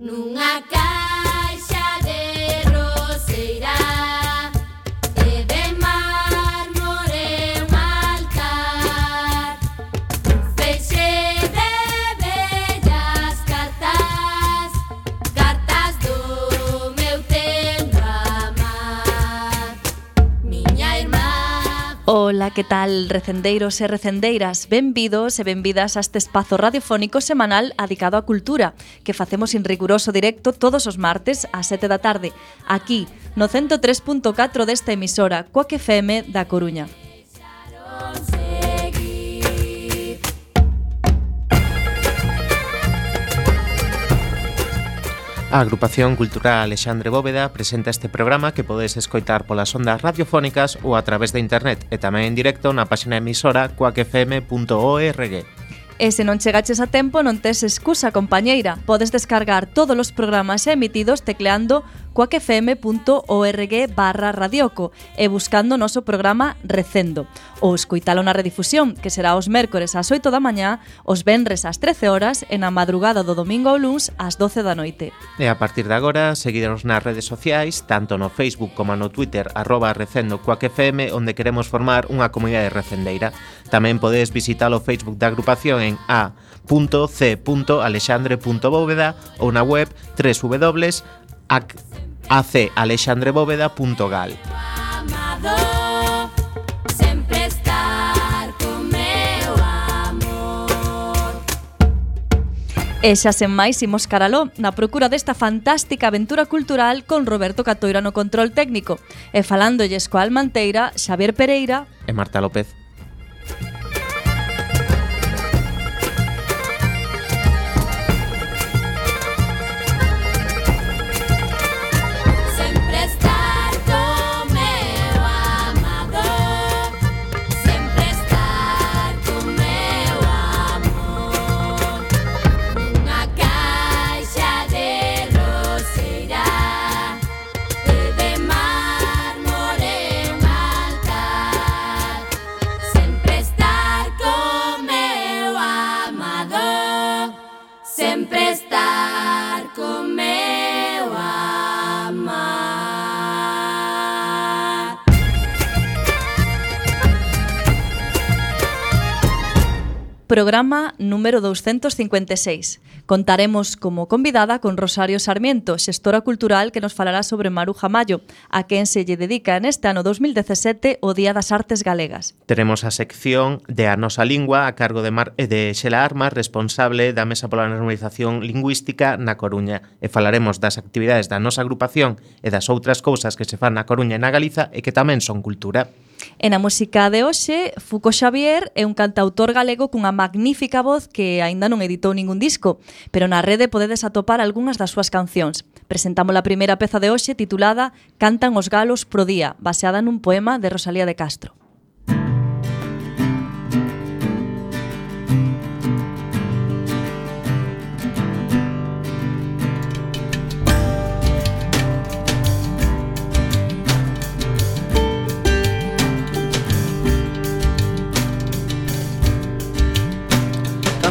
Nunha que tal, recendeiros e recendeiras? Benvidos e benvidas a este espazo radiofónico semanal adicado á cultura que facemos en riguroso directo todos os martes ás 7 da tarde aquí no 103.4 desta emisora Coaque FM da Coruña. A agrupación cultural Alexandre Bóveda presenta este programa que podes escoitar polas ondas radiofónicas ou a través de internet e tamén en directo na páxina emisora coacfm.org. E se non chegaches a tempo non tes excusa, compañeira. Podes descargar todos os programas emitidos tecleando coacfm.org barra radioco e buscando o noso programa Recendo ou escoitalo na redifusión que será os mércores ás 8 da mañá, os venres ás 13 horas e na madrugada do domingo ao luns ás 12 da noite. E a partir de agora, seguidenos nas redes sociais, tanto no Facebook como no Twitter, arroba recendo coacfm, onde queremos formar unha comunidade recendeira. Tamén podes visitar o Facebook da agrupación en a.c.alexandre.bóveda ou na web www.ac.com acalexandrebóveda.gal. E xa sen máis imos caraló na procura desta fantástica aventura cultural con Roberto Catoira no control técnico e falándolles coa Almanteira, Xavier Pereira e Marta López. programa número 256. Contaremos como convidada con Rosario Sarmiento, xestora cultural que nos falará sobre Maruja Mayo, a quen se lle dedica en este ano 2017 o Día das Artes Galegas. Teremos a sección de A Nosa Lingua a cargo de, Mar eh, de Xela Armas, responsable da Mesa pola Normalización Lingüística na Coruña. E falaremos das actividades da nosa agrupación e das outras cousas que se fan na Coruña e na Galiza e que tamén son cultura. E na música de hoxe, Fuco Xavier é un cantautor galego cunha magnífica voz que aínda non editou ningún disco, pero na rede podedes atopar algunhas das súas cancións. Presentamos a primeira peza de hoxe titulada Cantan os galos pro día, baseada nun poema de Rosalía de Castro.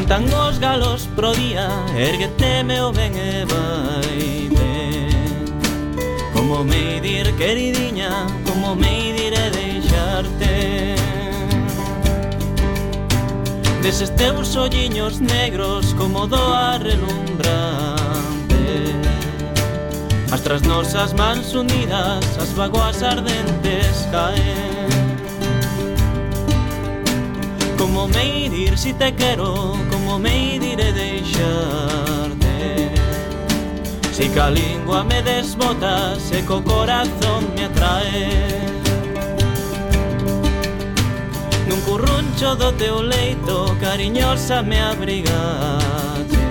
Cantan os galos pro día Erguete meu ben e vai Como me dir queridiña Como me dir e deixarte. Deses teus olliños negros Como doa relumbrante. As tras nosas mans unidas As vagoas ardentes caen. Como me ir si te quero Como me iré deixarte Si ca lingua me desbota, seco corazón me atrae. Nun curruncho do teu leito cariñosa me abrigaste.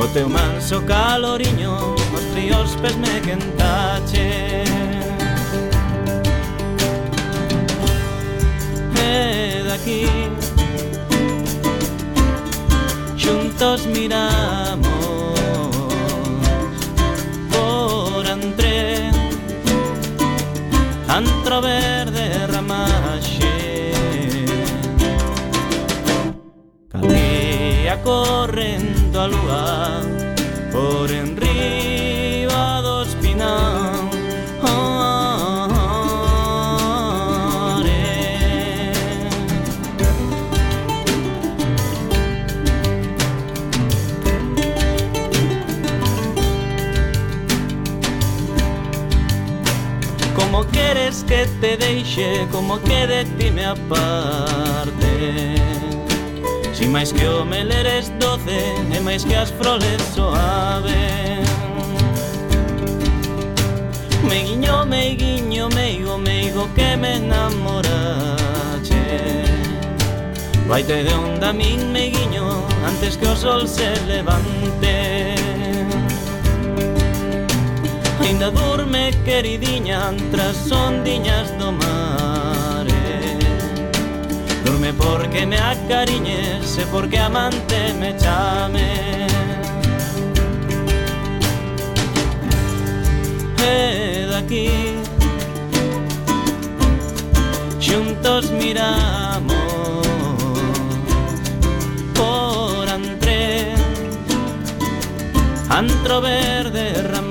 O teu manso caloriño os fríos pes me quentache. aquí. Juntos miramos por entre antro verde ramache. Calea correndo a lugar por entre Como queres que te deixe, como que de ti me aparte. Si máis que o mel eres doce e máis que as froles soaven Me guiño, me guiño, meigo, meigo que me enamorache. Vaite de onda min me guiño antes que o sol se levante. Ainda dorme queridiña Antras ondiñas do mare eh. Dorme porque me acariñes E porque amante me chame E daqui Xuntos miramos Por antre Antro verde ramón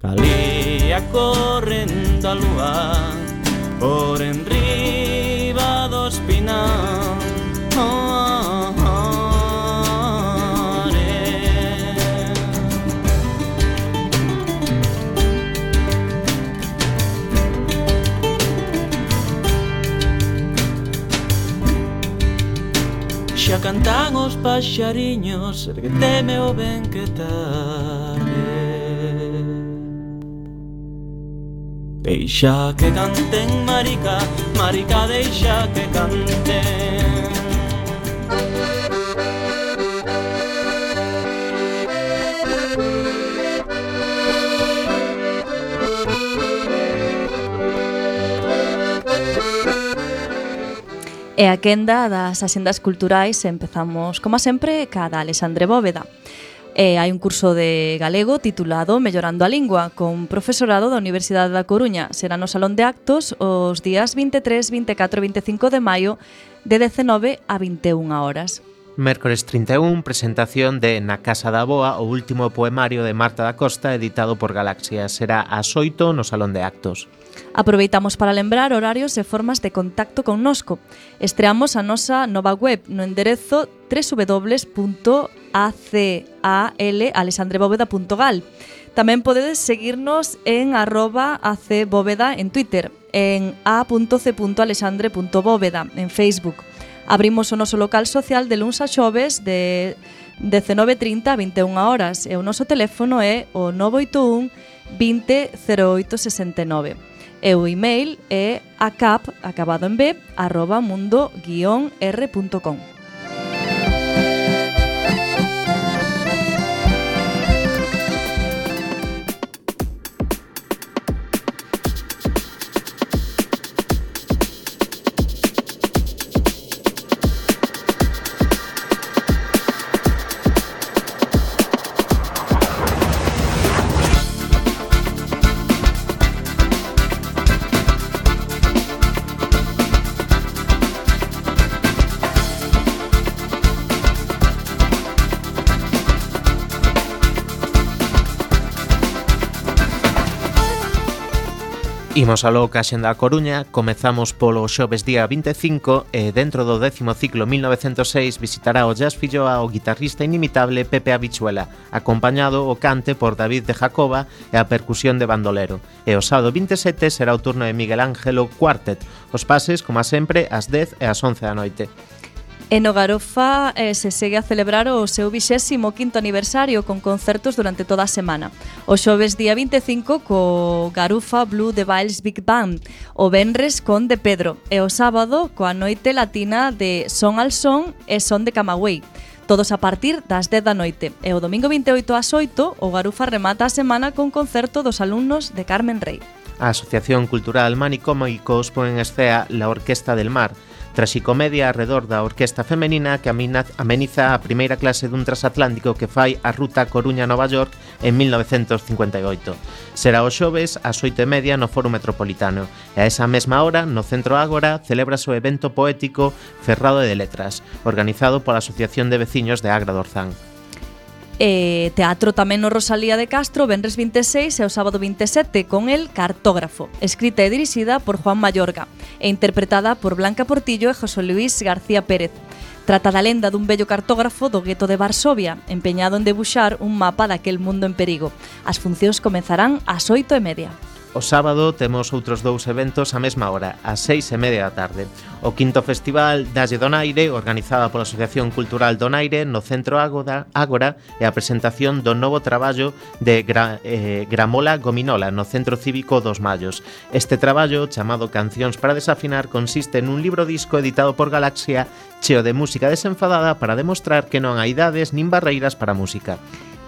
Calía correndo a lúa Por enriba do espinal oh, oh, oh, eh. Xa cantan os paxariños Que teme o ben que tal Deixa que canten, marica, marica, deixa que canten E a quenda das axendas culturais empezamos, como sempre, cada Alexandre Bóveda. E hai un curso de galego titulado Mellorando a Lingua, con profesorado da Universidade da Coruña. Será no Salón de Actos os días 23, 24 e 25 de maio de 19 a 21 horas. Mércores 31, presentación de Na Casa da Boa, o último poemario de Marta da Costa editado por Galaxia. Será ás 8 no Salón de Actos. Aproveitamos para lembrar horarios e formas de contacto connosco. Estreamos a nosa nova web no enderezo www acalexandrebóveda.gal. Tamén podedes seguirnos en arroba acbóveda en Twitter, en a.c.alexandre.bóveda en Facebook. Abrimos o noso local social de luns a xoves de 19.30 a 21 horas e o noso teléfono é o 981 20 e o email é acap, acabado en b, arroba mundo-r.com. Imos aló ca xenda a Coruña, comezamos polo xoves día 25 e dentro do décimo ciclo 1906 visitará o Jazz Filloa o guitarrista inimitable Pepe Abichuela, acompañado o cante por David de Jacoba e a percusión de bandolero. E o sábado 27 será o turno de Miguel Ángelo Quartet, os pases, como a sempre, ás 10 e ás 11 da noite. E no Garofa eh, se segue a celebrar o seu 25º aniversario con concertos durante toda a semana. O xoves día 25 co Garufa Blue de Biles Big Band, o Benres con De Pedro e o sábado coa noite latina de Son al Son e Son de Camagüey todos a partir das 10 da noite. E o domingo 28 ás 8, o Garufa remata a semana con concerto dos alumnos de Carmen Rey. A Asociación Cultural Manicómicos pon en escea la Orquesta del Mar, traxicomedia arredor da orquesta femenina que ameniza a primeira clase dun transatlántico que fai a ruta Coruña-Nova York en 1958. Será o xoves ás 8:30 no Foro Metropolitano e a esa mesma hora no Centro Ágora celebras o evento poético Ferrado de Letras, organizado pola Asociación de Veciños de Agra do Orzán. E teatro tamén no Rosalía de Castro, Benres 26 e o sábado 27, con el Cartógrafo, escrita e dirixida por Juan Mayorga, e interpretada por Blanca Portillo e José Luis García Pérez. Trata da lenda dun bello cartógrafo do gueto de Varsovia, empeñado en debuxar un mapa daquel mundo en perigo. As funcións comenzarán ás 8 e media. O sábado temos outros dous eventos á mesma hora, ás seis e media da tarde. O quinto festival Dalle Donaire, organizada pola Asociación Cultural Donaire no Centro Ágoda, Ágora, e a presentación do novo traballo de Gra, eh, Gramola Gominola no Centro Cívico dos Mallos. Este traballo, chamado Cancións para desafinar, consiste nun libro disco editado por Galaxia cheo de música desenfadada para demostrar que non hai idades nin barreiras para a música.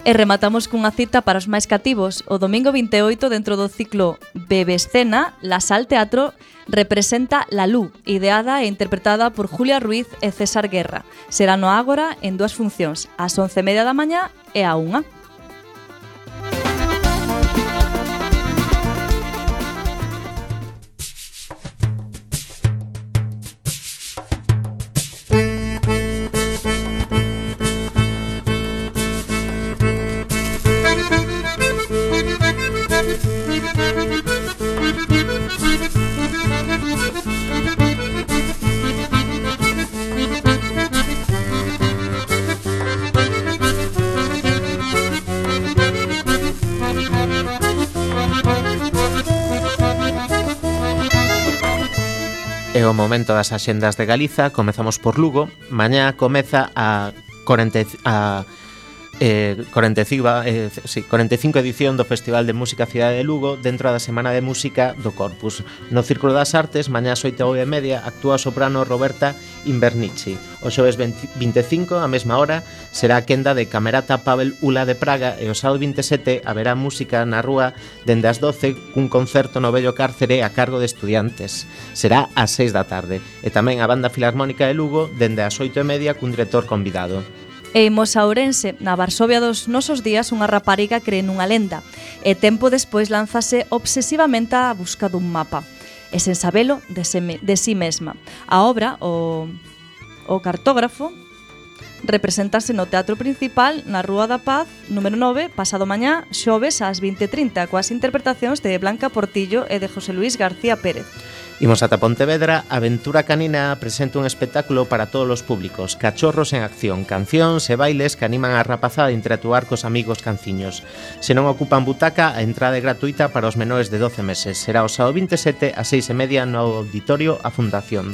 E rematamos cunha cita para os máis cativos. O domingo 28, dentro do ciclo Bebescena, La Sal Teatro representa La Lú, ideada e interpretada por Julia Ruiz e César Guerra. Será no Ágora en dúas funcións, ás 11.30 da mañá e a 1. Momento das axendas de Galiza, comezamos por Lugo, mañá comeza a 40 a eh, 45, eh, sí, 45 edición do Festival de Música Cidade de Lugo dentro da Semana de Música do Corpus. No Círculo das Artes, mañá ás 8 e media, actúa a soprano Roberta Invernici. O xoves 20, 25, a mesma hora, será a quenda de Camerata Pavel Ula de Praga e o sábado 27 haberá música na rúa dende as 12 cun concerto no Bello Cárcere a cargo de estudiantes. Será ás 6 da tarde. E tamén a Banda Filarmónica de Lugo dende as 8 e media cun director convidado. E imos a Ourense, na Varsovia dos nosos días, unha rapariga cree nunha lenda e tempo despois lánzase obsesivamente á busca dun mapa e sen sabelo de, seme, de si mesma. A obra, o, o cartógrafo, representase no Teatro Principal na Rúa da Paz, número 9, pasado mañá, xoves ás 20.30, coas interpretacións de Blanca Portillo e de José Luis García Pérez. Imos ata Pontevedra, Aventura Canina presenta un espectáculo para todos os públicos, cachorros en acción, cancións e bailes que animan a rapazada a interactuar cos amigos canciños. Se non ocupan butaca, a entrada é gratuita para os menores de 12 meses. Será o sábado 27 a 6 e media no Auditorio a Fundación.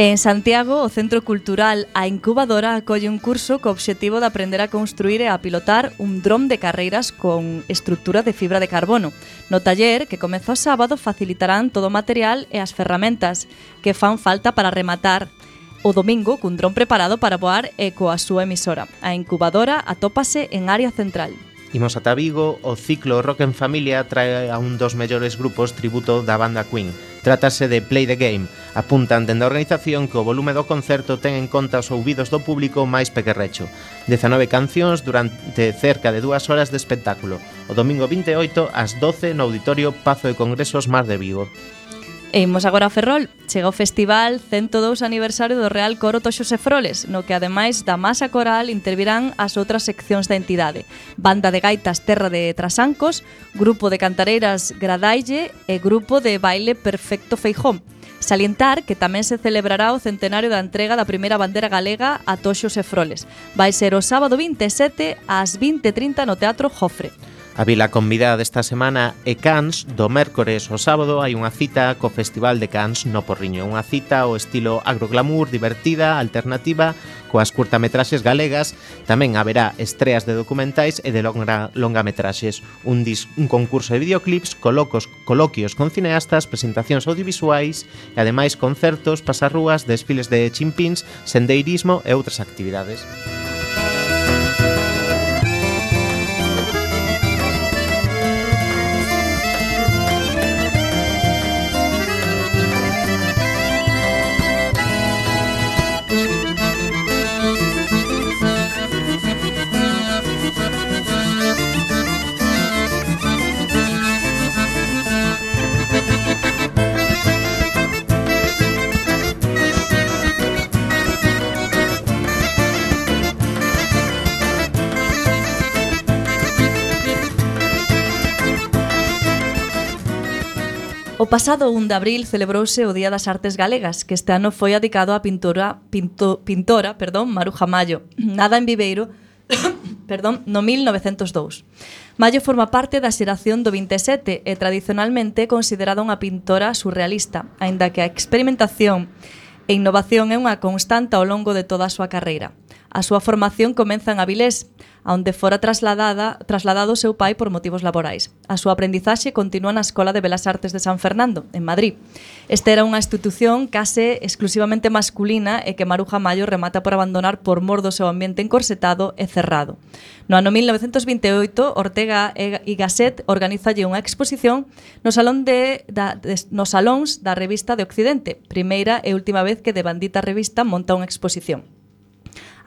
En Santiago, o Centro Cultural A Incubadora acolle un curso co obxectivo de aprender a construir e a pilotar un dron de carreiras con estructura de fibra de carbono. No taller, que comezou sábado, facilitarán todo o material e as ferramentas que fan falta para rematar o domingo cun dron preparado para voar e coa súa emisora. A incubadora atópase en área central. Imos ata Vigo, o ciclo Rock en Familia trae a un dos mellores grupos tributo da banda Queen. Trátase de Play the Game. Apuntan dende a organización que o volume do concerto ten en conta os ouvidos do público máis pequerrecho. 19 cancións durante cerca de dúas horas de espectáculo. O domingo 28 ás 12 no Auditorio Pazo de Congresos Mar de Vigo. E imos agora a Ferrol, chega o festival 102 aniversario do Real Coro Toxo Sefroles, no que ademais da masa coral intervirán as outras seccións da entidade. Banda de gaitas Terra de Trasancos, grupo de cantareiras Gradaille e grupo de baile Perfecto Feijón. Salientar que tamén se celebrará o centenario da entrega da primeira bandera galega a Toxos e Froles. Vai ser o sábado 27 ás 20.30 no Teatro Jofre. A vila convidada desta semana é Cans, do mércores ao sábado hai unha cita co Festival de Cans no Porriño, unha cita ao estilo agroglamour, divertida, alternativa, coas curtametraxes galegas, tamén haberá estreas de documentais e de longa, longametraxes, un, dis, un concurso de videoclips, colocos, coloquios con cineastas, presentacións audiovisuais e ademais concertos, pasarrúas, desfiles de chimpins, sendeirismo e outras actividades. Música O pasado 1 de abril celebrouse o Día das Artes Galegas, que este ano foi adicado á pintora, pinto, pintora perdón, Maruja Mayo, nada en Viveiro, perdón, no 1902. Mayo forma parte da xeración do 27 e tradicionalmente é considerada unha pintora surrealista, aínda que a experimentación e innovación é unha constante ao longo de toda a súa carreira. A súa formación comeza en Avilés, onde fora trasladada, trasladado o seu pai por motivos laborais. A súa aprendizaxe continúa na Escola de Belas Artes de San Fernando, en Madrid. Este era unha institución case exclusivamente masculina e que Maruja Mayo remata por abandonar por mor do seu ambiente encorsetado e cerrado. No ano 1928, Ortega e Gasset organizalle unha exposición no salón de, da, de, nos salóns da revista de Occidente, primeira e última vez que de bandita revista monta unha exposición.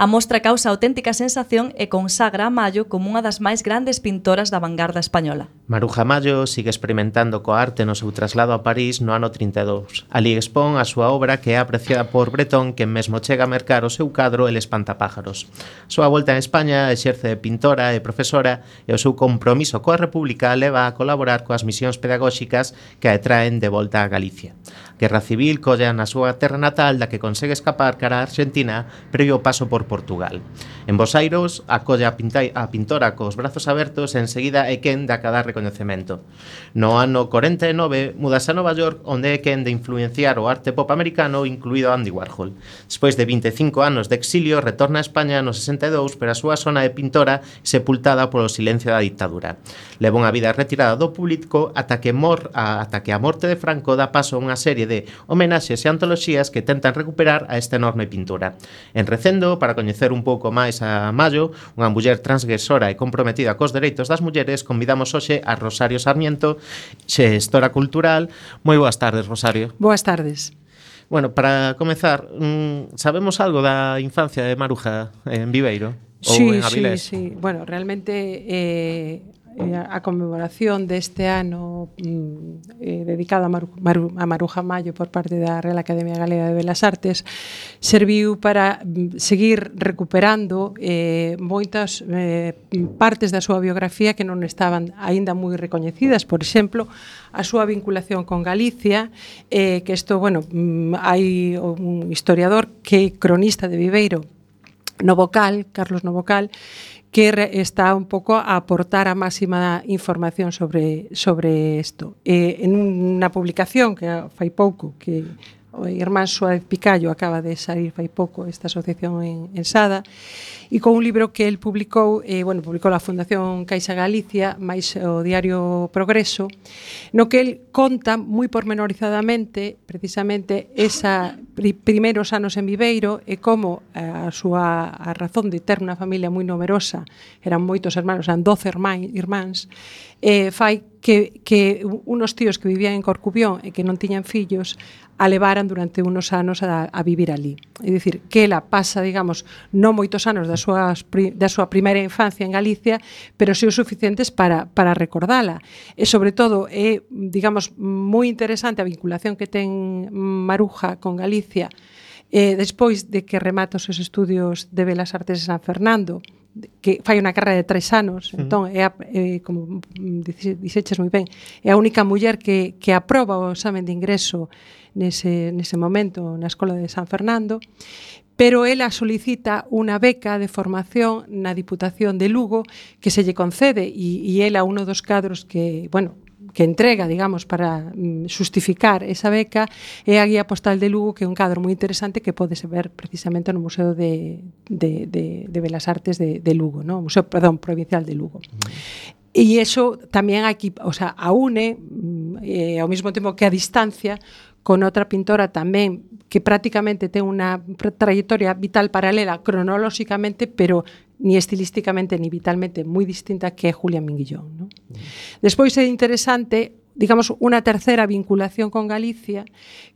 A mostra causa auténtica sensación e consagra a Mayo como unha das máis grandes pintoras da vanguarda española. Maruja Mallo sigue experimentando coa arte no seu traslado a París no ano 32. Ali expón a súa obra que é apreciada por Bretón que mesmo chega a mercar o seu cadro El espantapájaros. A súa volta en España exerce de pintora e profesora e o seu compromiso coa República leva a colaborar coas misións pedagóxicas que a traen de volta a Galicia. Guerra Civil colla na súa terra natal da que consegue escapar cara a Argentina previo paso por Portugal. En Bosairos acolle a, pintai, a pintora cos brazos abertos e enseguida é quen da cada recoñecemento. No ano 49 mudase a Nova York onde é quen de influenciar o arte pop americano incluído Andy Warhol. Despois de 25 anos de exilio retorna a España no 62 pero a súa zona de pintora sepultada polo silencio da dictadura. Leva unha vida retirada do público ata que, mor, a, ata que a morte de Franco dá paso a unha serie de homenaxes e antoloxías que tentan recuperar a esta enorme pintura. En recendo, para coñecer un pouco máis a Mayo, unha muller transgresora e comprometida cos dereitos das mulleres, convidamos hoxe a Rosario Sarmiento, xestora cultural. Moi boas tardes, Rosario. Boas tardes. Bueno, para comezar, mm, sabemos algo da infancia de Maruja en Viveiro? Ou sí, en Avilés? sí, sí. Bueno, realmente eh, Eh, a conmemoración deste ano mm, eh, dedicada a, Maru, Maru, a Maruja Mayo por parte da Real Academia Galega de Belas Artes serviu para mm, seguir recuperando eh, moitas eh, partes da súa biografía que non estaban aínda moi recoñecidas. Por exemplo, a súa vinculación con Galicia eh, que isto, bueno, mm, hai un historiador que é cronista de Viveiro Novocal, Carlos Novocal, que está un pouco a aportar a máxima información sobre sobre isto. Eh, en unha publicación que fai pouco que o Irmán Suárez Picallo acaba de salir fai pouco esta asociación en, en Sada e con un libro que el publicou eh, bueno, publicou a Fundación Caixa Galicia máis o diario Progreso no que el conta moi pormenorizadamente precisamente esa pri, primeiros anos en Viveiro e como a, a súa a razón de ter unha familia moi numerosa eran moitos hermanos, eran 12 irmáns eh, fai que, que unos tíos que vivían en Corcubión e que non tiñan fillos a levaran durante unos anos a, a vivir ali. É dicir, que ela pasa, digamos, non moitos anos da súa, da súa primeira infancia en Galicia, pero si os suficientes para, para recordala. E, sobre todo, é, digamos, moi interesante a vinculación que ten Maruja con Galicia, Eh, despois de que remata os seus estudios de Belas Artes de San Fernando, que fai unha carreira de tres anos, uh -huh. entón é a, eh, como dixeches moi ben, é a única muller que, que aproba o examen de ingreso nese, nese momento na Escola de San Fernando, pero ela solicita unha beca de formación na Diputación de Lugo que se lle concede e, e ela uno dos cadros que, bueno, que entrega, digamos, para mm, xustificar esa beca é a Guía Postal de Lugo, que é un cadro moi interesante que podese ver precisamente no Museo de, de, de, de Belas Artes de, de Lugo, no? Museo, perdón, Provincial de Lugo. E iso tamén aquí, o sea, a une eh, ao mesmo tempo que a distancia con outra pintora tamén que prácticamente ten unha trayectoria vital paralela cronolóxicamente, pero ni estilísticamente ni vitalmente moi distinta que é Julia Minguillón. ¿no? Despois é interesante digamos, unha terceira vinculación con Galicia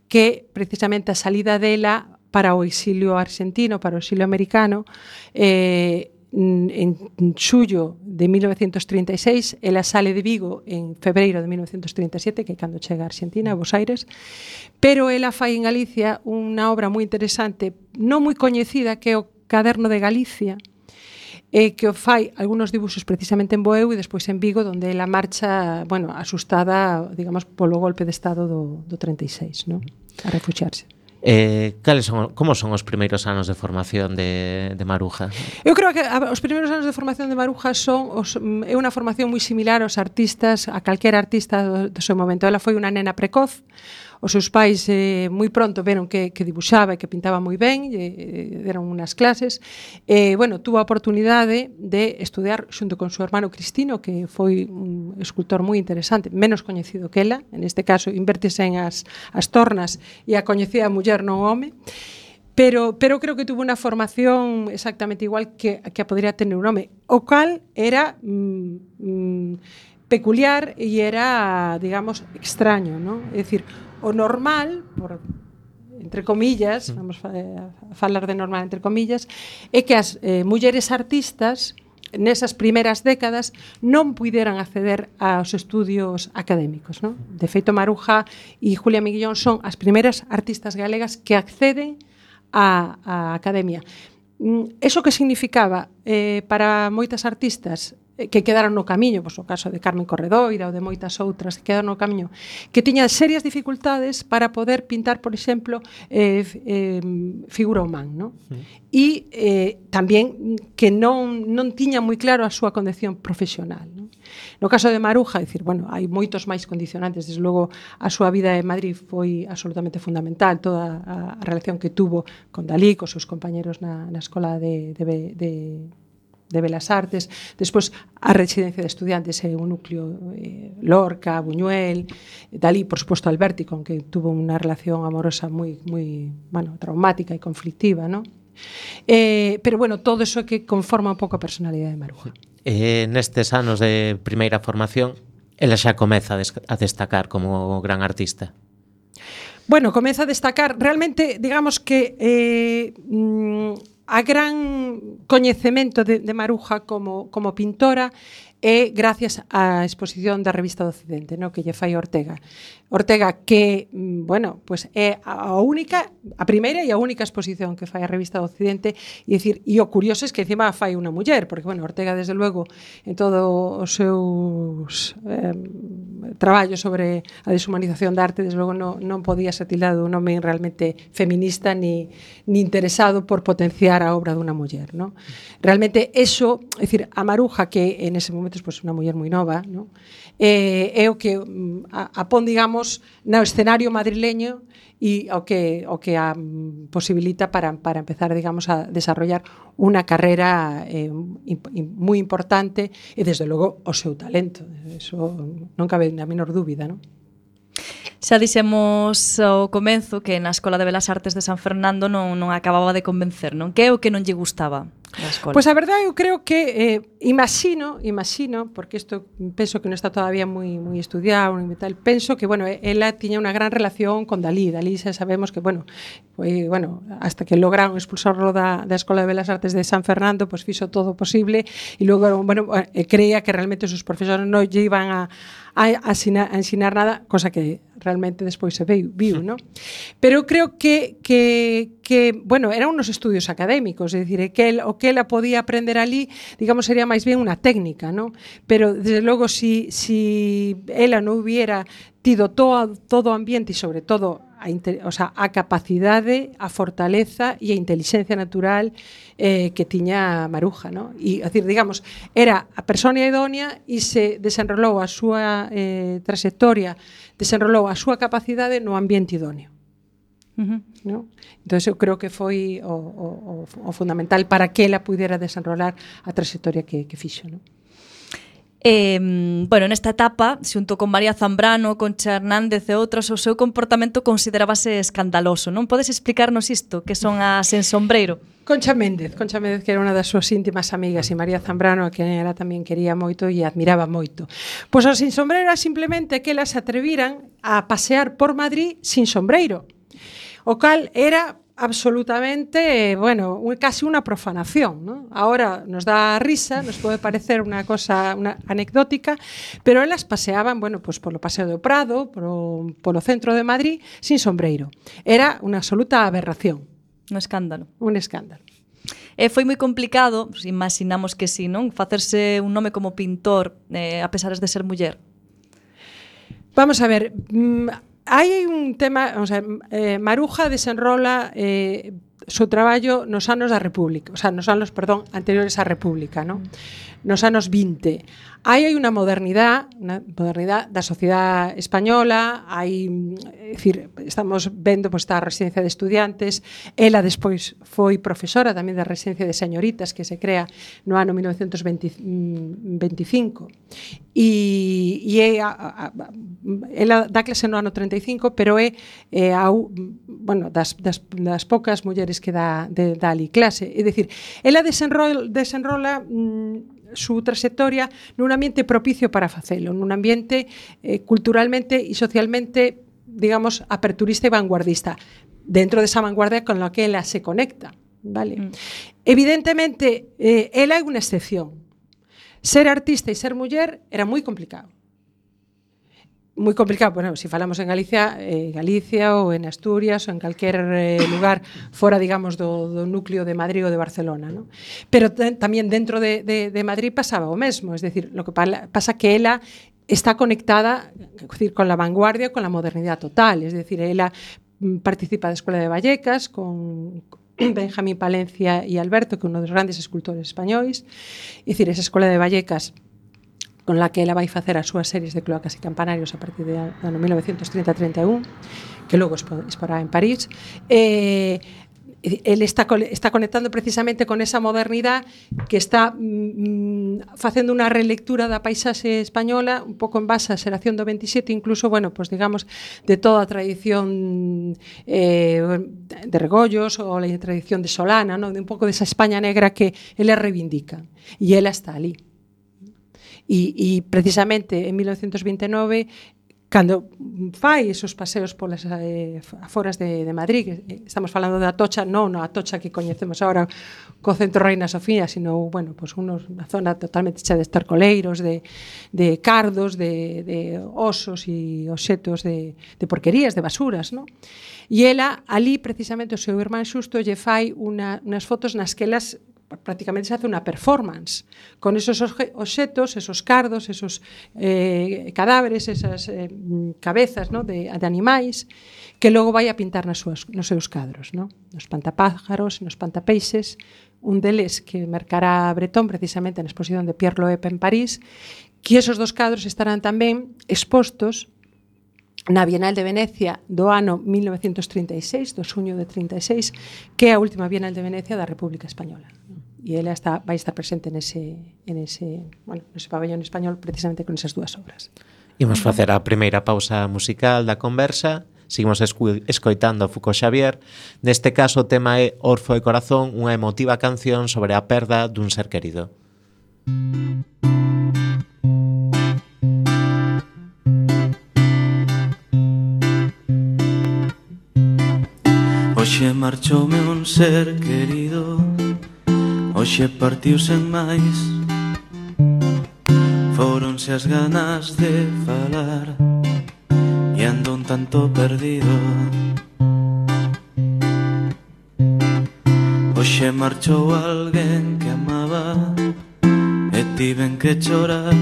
que precisamente a salida dela para o exilio argentino, para o exilio americano, eh, en xullo de 1936, ela sale de Vigo en febreiro de 1937, que é cando chega a Argentina, a Buenos Aires, pero ela fai en Galicia unha obra moi interesante, non moi coñecida, que é o Caderno de Galicia, eh, que o fai algunos dibuxos precisamente en Boeu e despois en Vigo, donde ela marcha, bueno, asustada, digamos, polo golpe de estado do, do 36, ¿no? a refugiarse. Eh, cales son, como son os primeiros anos de formación de, de Maruja? Eu creo que a, os primeiros anos de formación de Maruja son os, é unha formación moi similar aos artistas, a calquera artista do, do seu momento. Ela foi unha nena precoz, Os seus pais eh, moi pronto veron que, que dibuxaba e que pintaba moi ben, e, e deron unhas clases. E, bueno, tuvo a oportunidade de estudiar xunto con seu hermano Cristino, que foi un escultor moi interesante, menos coñecido que ela, en este caso invertise en as, as tornas e a coñecida muller non home, pero, pero creo que tuvo unha formación exactamente igual que, que a podría tener un home, o cal era... Mm, mm, peculiar e era, digamos, extraño, ¿no? É dicir, o normal, por, entre comillas, mm. vamos a, eh, falar de normal entre comillas, é que as eh, mulleres artistas nesas primeiras décadas non puideran acceder aos estudios académicos. Non? De feito, Maruja e Julia Miguillón son as primeiras artistas galegas que acceden á, á academia. Mm, eso que significaba eh, para moitas artistas que quedaron no camiño, pois, o caso de Carmen Corredoira ou de moitas outras que quedaron no camiño, que tiñan serias dificultades para poder pintar, por exemplo, eh, eh, figura humán. Non? Sí. E eh, tamén que non, non tiña moi claro a súa condición profesional. Non? No caso de Maruja, decir, bueno, hai moitos máis condicionantes, desde logo a súa vida en Madrid foi absolutamente fundamental, toda a, a relación que tuvo con Dalí, cos seus compañeros na, na escola de, de, de de Belas Artes, despois a residencia de estudiantes é un núcleo eh, Lorca, Buñuel, Dalí, por suposto Alberti, con que tuvo unha relación amorosa moi moi, bueno, traumática e conflictiva, ¿no? Eh, pero bueno, todo eso que conforma un pouco a personalidade de Maruja. Eh, nestes anos de primeira formación, ela xa comeza a, a destacar como gran artista. Bueno, comeza a destacar, realmente digamos que eh, mm, a gran coñecemento de, de Maruja como, como pintora é gracias á exposición da revista do Occidente, no que lle fai Ortega. Ortega que, mm, bueno, pues é a única, a primeira e a única exposición que fai a revista do Occidente e decir, e o curioso é que encima fai unha muller, porque bueno, Ortega desde luego en todo os seus eh, traballos sobre a deshumanización da arte, desde luego non, non podía ser tildado un home realmente feminista ni, ni interesado por potenciar a obra dunha muller, ¿no? Realmente eso, é decir, a Maruja que en ese momento momentos pois, unha muller moi nova, non? Eh, é o que mm, a, a pon, digamos, no escenario madrileño e o que o que a mm, posibilita para para empezar, digamos, a desarrollar unha carreira eh, imp, moi importante e desde logo o seu talento. Eso non cabe na menor dúbida, non? Xa dixemos ao comenzo que na Escola de Belas Artes de San Fernando non, non acababa de convencer, non? Que é o que non lle gustaba? da escola? Pois pues a verdade eu creo que eh, imagino, imagino, porque isto penso que non está todavía moi moi estudiado e tal, penso que bueno, ela tiña unha gran relación con Dalí, Dalí xa sabemos que bueno, foi, bueno, hasta que lograron expulsarlo da, da Escola de Belas Artes de San Fernando, pois pues fixo todo o posible e logo bueno, eh, creía que realmente os seus profesores non lle iban a a, asina, a ensinar nada, cosa que realmente despois se veu, viu, no? Pero eu creo que, que, que, bueno, eran unos estudios académicos, é dicir, que el, o que ela podía aprender ali, digamos, sería máis bien unha técnica, ¿no? Pero, desde logo, si, si ela non hubiera tido todo, todo o ambiente e, sobre todo, a, o sea, a capacidade, a fortaleza e a inteligencia natural eh, que tiña Maruja, ¿no? E, a decir, digamos, era a persona idónea e se desenrolou a súa eh, trayectoria, desenrolou a súa capacidade no ambiente idóneo. Uh -huh. ¿no? Entón, eu creo que foi o, o, o, o fundamental para que ela pudera desenrolar a trayectoria que, que fixo, non? Eh, bueno, nesta etapa, xunto con María Zambrano, Concha Hernández e outros, o seu comportamento considerábase escandaloso. Non podes explicarnos isto, que son as en sombreiro? Concha Méndez, Concha Méndez que era unha das súas íntimas amigas e María Zambrano a quen ela tamén quería moito e admiraba moito. Pois as sin sombreiro simplemente que elas atreviran a pasear por Madrid sin sombreiro O cal era absolutamente, bueno, casi unha profanación. ¿no? Ahora nos dá risa, nos pode parecer unha cosa una anecdótica, pero elas paseaban, bueno, pues polo Paseo do Prado, polo, polo centro de Madrid, sin sombreiro. Era unha absoluta aberración. Un escándalo. Un escándalo. E foi moi complicado, pues, imaginamos que si, sí, non? Facerse un nome como pintor, eh, a pesar de ser muller. Vamos a ver, mm, Hai un tema, o sea, eh, Maruja desenrola eh, seu traballo nos anos da República, o sea, nos anos, perdón, anteriores á República, ¿no? Mm. Nos anos 20. Aí hai unha modernidade, unha modernidade da sociedade española, hai, é dicir, estamos vendo pois está a residencia de estudiantes, ela despois foi profesora tamén da residencia de señoritas que se crea no ano 1925. E, e é, a, a, ela dá clase no ano 35, pero é, é a, bueno, das, das, das poucas mulleres que dá, de, dá ali clase. É dicir, ela desenrola, desenrola mm, su trayectoria nun ambiente propicio para facelo, nun ambiente eh, culturalmente e socialmente, digamos, aperturista e vanguardista, dentro desa vanguardia con la que ela se conecta. Vale? Mm. Evidentemente, eh, ela é unha excepción. Ser artista e ser muller era moi complicado moi complicado, bueno, se si falamos en Galicia, eh, Galicia ou en Asturias ou en calquer eh, lugar fora, digamos, do, do núcleo de Madrid ou de Barcelona, ¿no? Pero tamén dentro de, de, de Madrid pasaba o mesmo, es decir, lo que pasa que ela está conectada decir, con la vanguardia, con la modernidad total, es decir, ela mm, participa da Escola de Vallecas con Benjamín Palencia e Alberto, que é un dos grandes escultores españois, é dicir, esa Escola de Vallecas con la que ela vai facer as súas series de cloacas e campanarios a partir de ano 1930-31, que logo exporá en París. Eh, ele está, está conectando precisamente con esa modernidade que está mm, facendo unha relectura da paisaxe española un pouco en base á xeración do 27 incluso, bueno, pues digamos de toda a tradición eh, de Regollos ou a tradición de Solana, ¿no? de un pouco desa España negra que ele reivindica e ela está ali E, e precisamente en 1929 cando fai esos paseos polas eh, aforas de, de Madrid, eh, estamos falando da Atocha, non a Atocha que coñecemos agora co Centro Reina Sofía, sino, bueno, pues unos, unha zona totalmente chea de estercoleiros, de, de cardos, de, de osos e oxetos de, de porquerías, de basuras, non? E ela, ali, precisamente, o seu irmán Xusto lle fai unha, unas fotos nas que elas prácticamente se hace unha performance con esos objetos, esos cardos, esos eh, cadáveres, esas eh, cabezas ¿no? de, de animais que logo vai a pintar nas súas, nos seus cadros. ¿no? Nos pantapájaros, nos pantapeixes, un deles que marcará Bretón precisamente na exposición de Pierre Loeb en París, que esos dos cadros estarán tamén expostos na Bienal de Venecia do ano 1936, do xuño de 36, que é a última Bienal de Venecia da República Española e ela está, vai estar presente nese, en ese, bueno, nese pabellón español precisamente con esas dúas obras. Imos facer a primeira pausa musical da conversa. Seguimos escoitando a Foucault Xavier. Neste caso o tema é Orfo e Corazón Unha emotiva canción sobre a perda dun ser querido. Oxe marchoume un ser querido. Hoxe partiu sen máis. Foronse as ganas de falar. E ando un tanto perdido. Hoxe marchou alguén que amaba. E tiven que chorar.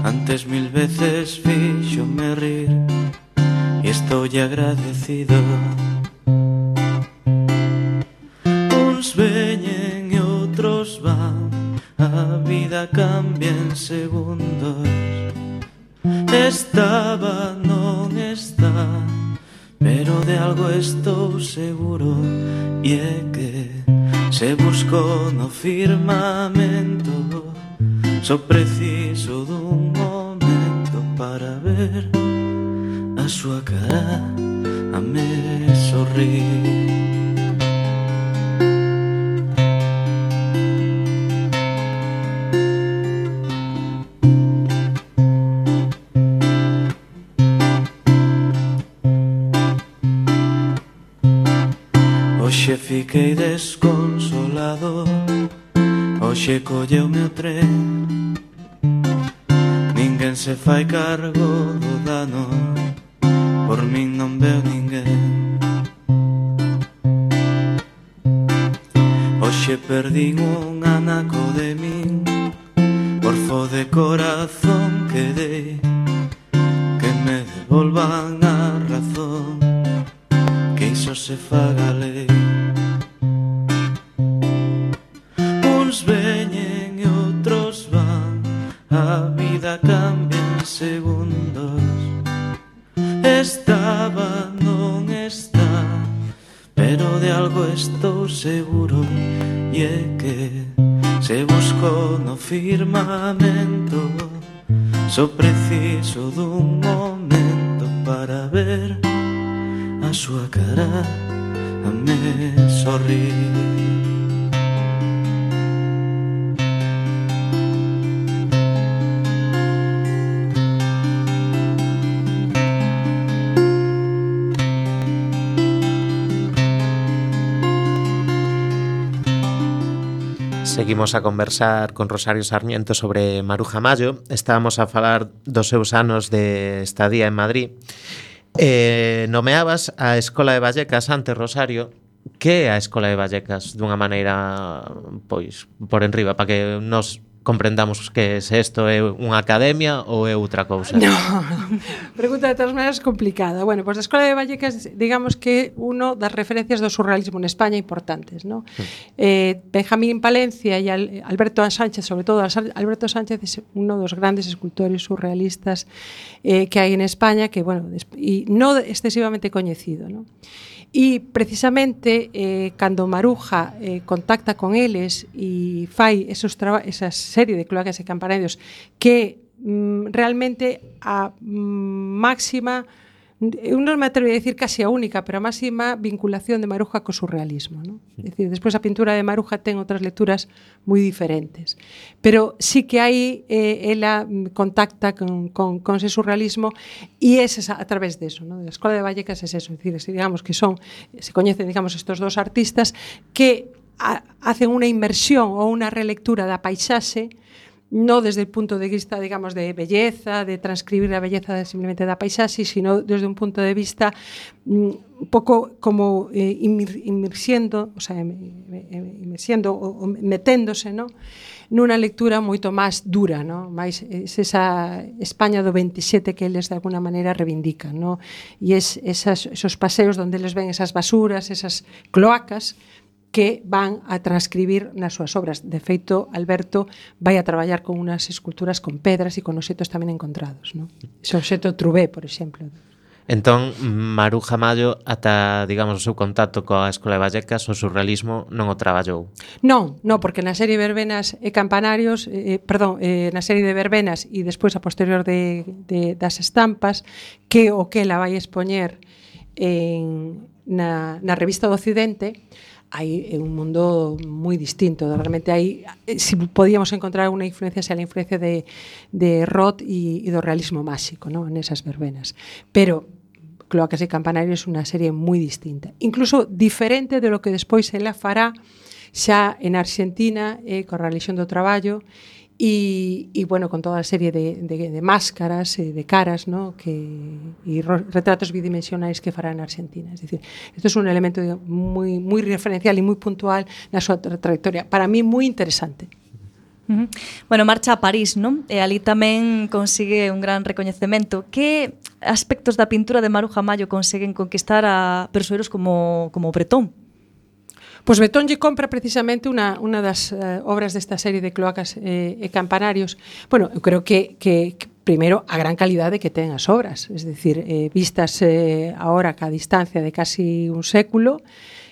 Antes mil veces fixo me rir. E estou agradecido agradecido. vida cambia en segundos. Estaba, non está Pero de algo estou seguro. E é que se busco no firmamento. Só preciso dun momento para ver A súa cara a me sorrir Oxe fiquei desconsolado Oxe colleu meu tren. Ninguén se fai cargo do dano Por min non veo ninguén. Hoxe perdín un anaco de min Porfo de corazón que dei Que me devolvan a razón Que iso se faga lei. Seguro E é que se busco no firmamento Só estivemos a conversar con Rosario Sarmiento sobre Maruja Mayo, estábamos a falar dos seus anos de estadía en Madrid. Eh, nomeabas a Escola de Vallecas antes, Rosario, que é a Escola de Vallecas dunha maneira pois por enriba para que nos comprendamos que se isto é unha academia ou é outra cousa. No, pregunta de todas maneras complicada. Bueno, pois pues, a Escola de Vallecas, digamos que uno das referencias do surrealismo en España importantes, ¿no? Sí. Eh, Benjamín Palencia e Alberto Sánchez, sobre todo Alberto Sánchez é uno dos grandes escultores surrealistas eh, que hai en España que, bueno, e no excesivamente coñecido, ¿no? E precisamente eh, cando Maruja eh, contacta con eles e fai esos esa serie de cloacas e campanarios que mm, realmente a mm, máxima eu non me atrevo a decir casi a única, pero a máxima vinculación de Maruja co surrealismo. ¿no? É dicir, despois a pintura de Maruja ten outras lecturas moi diferentes. Pero sí que aí eh, ela mm, contacta con, con, con ese surrealismo e é esa, a través de eso. ¿no? A Escola de Vallecas é eso. É dicir, digamos que son, se coñecen digamos, estos dos artistas que a, hacen unha inmersión ou unha relectura da paisaxe no desde el punto de vista, digamos, de belleza, de transcribir la belleza simplemente da paisaxe, sino desde un punto de vista mm, un pouco como eh, inmersiendo, o sea, inmersiendo o, o meténdose, ¿no? nunha lectura moito máis dura, no? máis es esa España do 27 que eles de alguna maneira reivindican, no? E es esas esos paseos onde eles ven esas basuras, esas cloacas, que van a transcribir nas súas obras. De feito, Alberto vai a traballar con unas esculturas con pedras e con obxetos tamén encontrados. No? Ese obxeto Trubé, por exemplo. Entón, Maruja Mayo, ata, digamos, o seu contacto coa Escola de Vallecas, o surrealismo non o traballou. Non, non, porque na serie Verbenas e Campanarios, eh, eh perdón, eh, na serie de Verbenas e despois a posterior de, de, das estampas, que o que la vai expoñer en, na, na revista do Occidente, hai un mundo moi distinto. Realmente hai, eh, si podíamos encontrar unha influencia, xa a influencia de, de Roth e, e do realismo máxico, ¿no? nesas verbenas. Pero Cloacas e Campanario é unha serie moi distinta. Incluso diferente de lo que despois ela fará xa en Argentina eh, coa religión do traballo Y, y, bueno, con toda a serie de, de, de máscaras, e de caras ¿no? que, e retratos bidimensionais que fará en Argentina. Es decir, esto es un elemento moi, muy, muy referencial y muy puntual na súa tra trayectoria. Para mí, moi interesante. Bueno, marcha a París, non? E eh, ali tamén consigue un gran recoñecemento. Que aspectos da pintura de Maruja Mayo conseguen conquistar a persoeiros como, como Bretón? Pois Betón lle compra precisamente unha, unha das uh, obras desta serie de cloacas eh, e campanarios. Bueno, eu creo que, que, que primeiro a gran calidade que ten as obras, es decir, eh, vistas eh, ahora ca distancia de casi un século,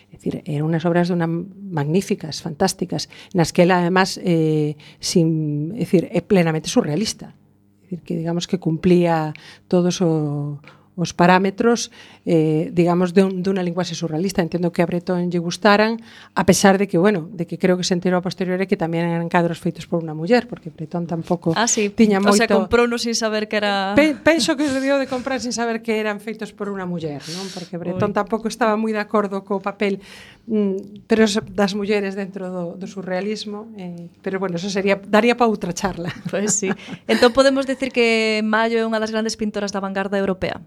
Es decir, eran unas obras de una magníficas, fantásticas, nas que ela, además eh, sin, es decir, é plenamente surrealista. Es decir, que digamos que cumplía todos o, os parámetros eh, digamos de, un, de unha linguaxe surrealista. Entendo que a Breton lle gustaran a pesar de que bueno de que creo que se enterou a posteriori que tamén eran cadros feitos por unha muller porque Breton tampouco ah, sí. tiña moito o sea, comprou non sin saber que era Pe penso que se dio de comprar sin saber que eran feitos por unha muller non? Porque Breton Oi. tampouco estaba moi de acordo co papel mm, pero das mulleres dentro do, do surrealismo eh, pero bueno eso sería daría para outra charla. Pois pues sí. Entón podemos decir que Mayo é unha das grandes pintoras da vanguarda europea?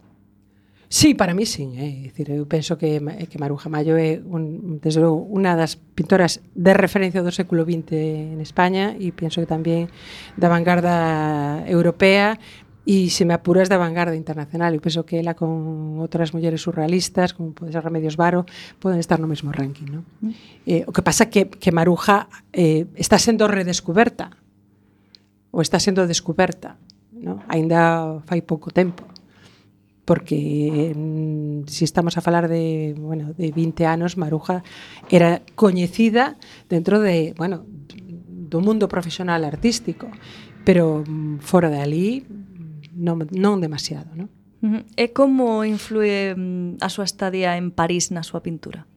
Sí, para mí sí, eh. Dicir, eu penso que que Maruja Mayo é un desde logo unha das pintoras de referencia do século XX en España e penso que tamén da vanguarda europea e se me apuras da vanguarda internacional eu penso que ela con outras mulleres surrealistas como pode ser Remedios Varo poden estar no mesmo ranking ¿no? Mm. Eh, o que pasa que, que Maruja eh, está sendo redescoberta ou está sendo descoberta ¿no? ainda fai pouco tempo porque mm, si estamos a falar de, bueno, de 20 anos, Maruja era coñecida dentro de, bueno, do mundo profesional artístico, pero mm, fora de ali non, non demasiado, non? Uh -huh. E como influe mm, a súa estadía en París na súa pintura?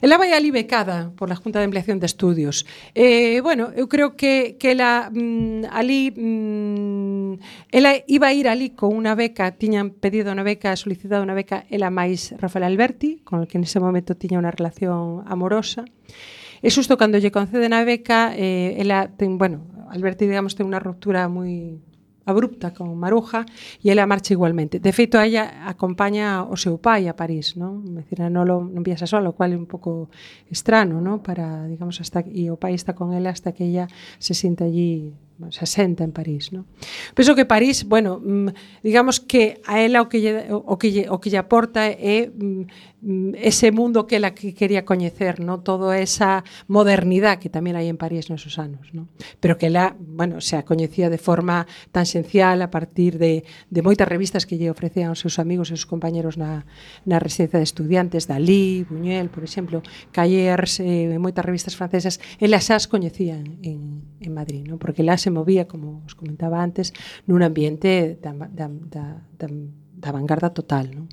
Ela vai ali becada por la Junta de Ampliación de Estudios. Eh, bueno, eu creo que, que ela mm, ali mm, ela iba a ir ali con unha beca, tiñan pedido unha beca, solicitado unha beca, ela máis Rafael Alberti, con el que nese momento tiña unha relación amorosa. E xusto cando lle conceden a beca, eh, ela ten, bueno, Alberti, digamos, ten unha ruptura moi abrupta con Maruja e ela marcha igualmente. De feito, a ella acompaña o seu pai a París, non? Decir, non, lo, non viaxa só, o cual é un pouco estrano, non? Para, digamos, hasta, e o pai está con ela hasta que ella se sinta allí 60 en París, ¿no? Penso que París, bueno, mm, digamos que a ela o que lle, o que lle, o que lle aporta é mm, ese mundo que ela que quería coñecer, ¿no? Toda esa modernidade que tamén hai en París nesos anos, ¿no? Pero que ela, bueno, se a coñecía de forma tan sencial a partir de, de moitas revistas que lle ofrecían os seus amigos e os compañeros na, na residencia de estudiantes, Dalí, Buñuel, por exemplo, Callers, eh, moitas revistas francesas, ela xa as coñecía en, en en Madrid, ¿no? porque ela se movía, como os comentaba antes, nun ambiente da, da, da, da, da vanguarda total. ¿no?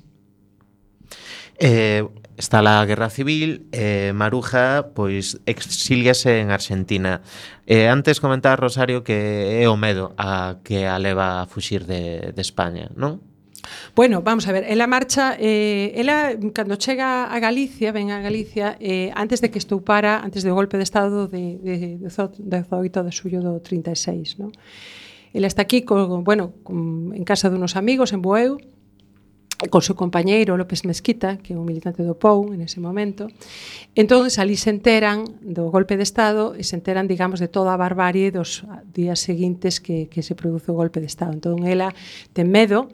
Eh, está la guerra civil, eh, Maruja pois exiliase en Argentina. Eh, antes comentaba Rosario que é o medo a que a leva a fuxir de, de España, non? Bueno, vamos a ver, ela marcha, eh, ela cando chega a Galicia, ven a Galicia, eh, antes de que estoupara, antes do golpe de Estado de, de, de 18 de xullo do 36, non? Ela está aquí, co, bueno, con, en casa dunos amigos, en Boeu, con seu compañeiro López Mesquita, que é un militante do POU en ese momento. Entón, ali se enteran do golpe de Estado e se enteran, digamos, de toda a barbarie dos días seguintes que, que se produce o golpe de Estado. Entón, ela ten medo,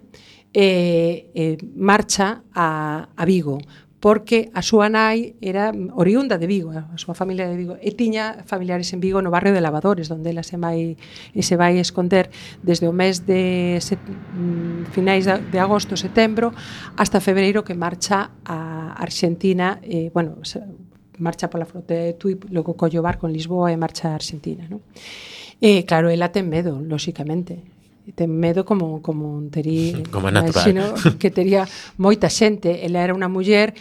eh, eh, marcha a, a Vigo porque a súa nai era oriunda de Vigo, a súa familia de Vigo, e tiña familiares en Vigo no barrio de Lavadores, onde ela se vai, e se vai esconder desde o mes de set, mm, finais de agosto, setembro, hasta febreiro que marcha a Argentina, eh, bueno, marcha pola frota de Tui, logo collo barco en Lisboa e marcha a Argentina, non? Eh, claro, ela ten medo, lóxicamente ten medo como como terí como natural. que tería moita xente, ela era unha muller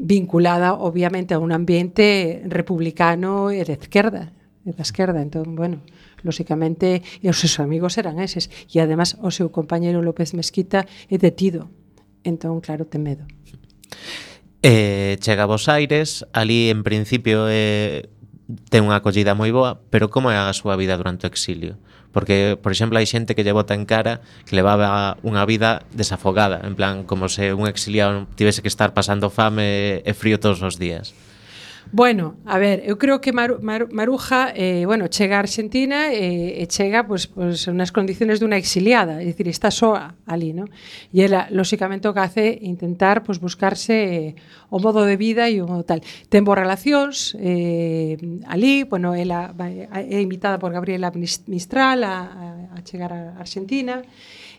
vinculada obviamente a un ambiente republicano e de esquerda, e da esquerda, entón, bueno, lóxicamente, e os seus amigos eran eses, e además o seu compañero López Mesquita é detido, entón, claro, ten medo. Eh, chega a Bos Aires, ali en principio eh, ten unha acollida moi boa, pero como é a súa vida durante o exilio? Porque, por exemplo, hai xente que lle bota en cara que levaba unha vida desafogada, en plan, como se un exiliado tivese que estar pasando fame e frío todos os días. Bueno, a ver, eu creo que Mar, Mar, Maruja, eh, bueno, chega a Argentina eh, e chega pois, pois, pues, pues, unas condiciones de exiliada, é dicir, está soa ali, ¿no? E ela, lóxicamente, o que hace intentar pues, buscarse eh, o modo de vida e o modo tal. Ten boas relacións eh, ali, bueno, ela é invitada por Gabriela Mistral a, a chegar a Argentina,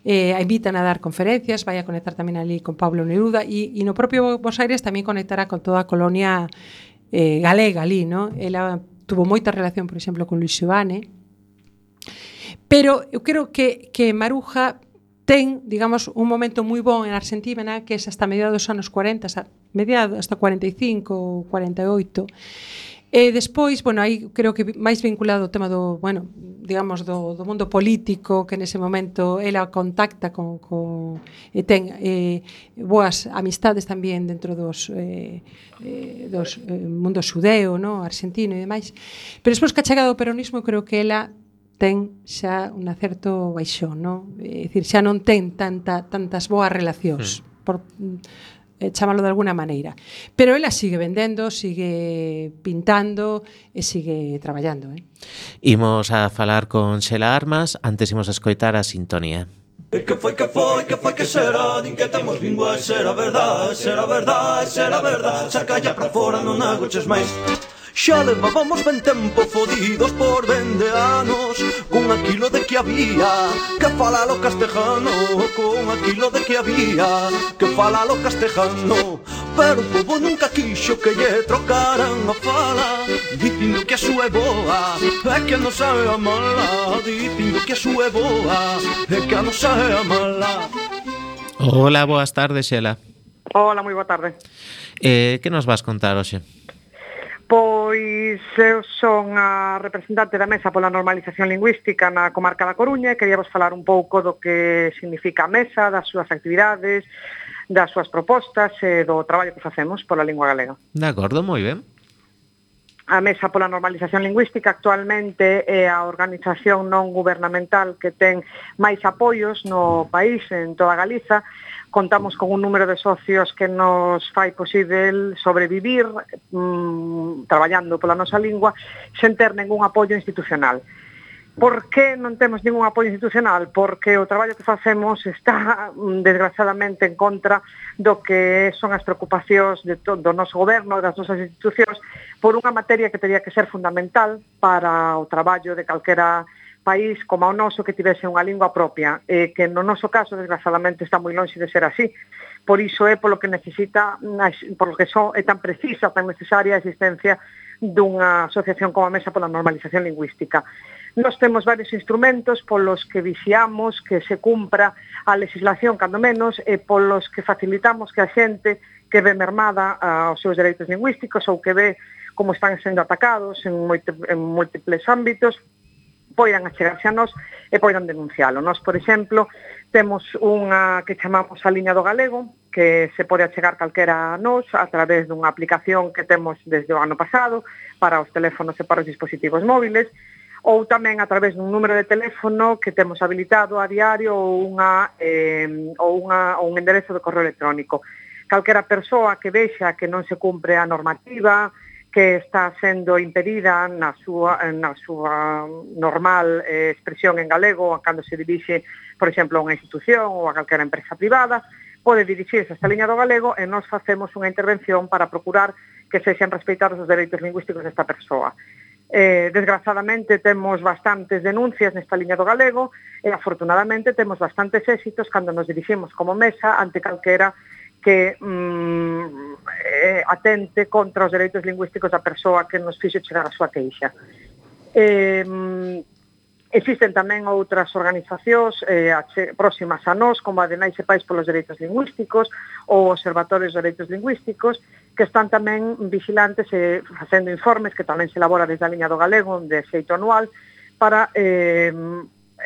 eh, a invitan a dar conferencias, vai a conectar tamén ali con Pablo Neruda e, e no propio Buenos Aires tamén conectará con toda a colonia eh, galega ali, no? Ela tuvo moita relación, por exemplo, con Luis Xovane. Pero eu creo que, que Maruja ten, digamos, un momento moi bon en Argentina, que é hasta mediados dos anos 40, hasta mediados hasta 45 ou 48, E despois, bueno, aí creo que máis vinculado ao tema do, bueno, digamos do, do mundo político, que nese momento ela contacta con, con e ten eh, boas amistades tamén dentro dos eh, eh, dos eh, mundo xudeo, no, argentino e demais. Pero despois que ha chegado o peronismo, creo que ela ten xa un acerto baixón, no? É dicir, xa non ten tanta tantas boas relacións. Mm. Por eh, chamalo de alguna maneira. Pero ela sigue vendendo, sigue pintando e sigue traballando. Eh? Imos a falar con Xela Armas, antes imos a escoitar a sintonía. E que foi que foi, que foi que será Din que temos lingua e será verdade Será verdade, será verdade Sacalla para fora, non agoches máis Xa levábamos ben tempo fodidos por vende anos Con aquilo de que había que falalo castejano Con aquilo de que había que falalo castejano. Pero o povo nunca quixo que lle trocaran a fala Dicindo que a súa é boa e que a nosa é a mala Dicindo que a súa é boa e que a nosa é a mala. Ola, boas tardes, Xela. Ola, moi boa tarde. Eh, Que nos vas contar hoxe? Pois eu son a representante da Mesa pola Normalización Lingüística na comarca da Coruña e queríamos falar un pouco do que significa a Mesa, das súas actividades, das súas propostas e do traballo que facemos pola lingua galega. De acordo, moi ben. A Mesa pola Normalización Lingüística actualmente é a organización non gubernamental que ten máis apoios no país, en toda Galiza, e contamos con un número de socios que nos fai posible sobrevivir mm, traballando pola nosa lingua sen ter ningún apoio institucional. Por que non temos ningún apoio institucional? Porque o traballo que facemos está mm, desgraciadamente en contra do que son as preocupacións de to, do noso goberno, das nosas institucións, por unha materia que teria que ser fundamental para o traballo de calquera país como o noso que tivese unha lingua propia, eh, que no noso caso, desgraciadamente, está moi lonxe de ser así. Por iso é polo que necesita, polo que son, é tan precisa, tan necesaria a existencia dunha asociación como a Mesa pola Normalización Lingüística. Nos temos varios instrumentos polos que vixiamos que se cumpra a legislación, cando menos, e polos que facilitamos que a xente que ve mermada aos seus dereitos lingüísticos ou que ve como están sendo atacados en, moite, en múltiples ámbitos, poidan achegarse a nós e poidan denuncialo. Nós, por exemplo, temos unha que chamamos a liña do galego, que se pode achegar calquera a nós a través dunha aplicación que temos desde o ano pasado para os teléfonos e para os dispositivos móviles, ou tamén a través dun número de teléfono que temos habilitado a diario ou unha, eh, ou unha, ou un enderezo de correo electrónico. Calquera persoa que vexa que non se cumpre a normativa, que está sendo impedida na súa, na súa normal eh, expresión en galego cando se dirixe, por exemplo, a unha institución ou a calquera empresa privada, pode dirixirse a esta liña do galego e nós facemos unha intervención para procurar que sexan respeitados os dereitos lingüísticos desta persoa. Eh, desgraciadamente temos bastantes denuncias nesta liña do galego e afortunadamente temos bastantes éxitos cando nos diriximos como mesa ante calquera que mm, é atente contra os dereitos lingüísticos da persoa que nos fixe chegar a súa queixa. Eh, mm, Existen tamén outras organizacións eh, próximas a nós, como a de Nais e Pais polos Dereitos Lingüísticos ou Observatorios de Dereitos Lingüísticos, que están tamén vigilantes e eh, facendo informes que tamén se elabora desde a Liña do Galego, de xeito anual, para eh,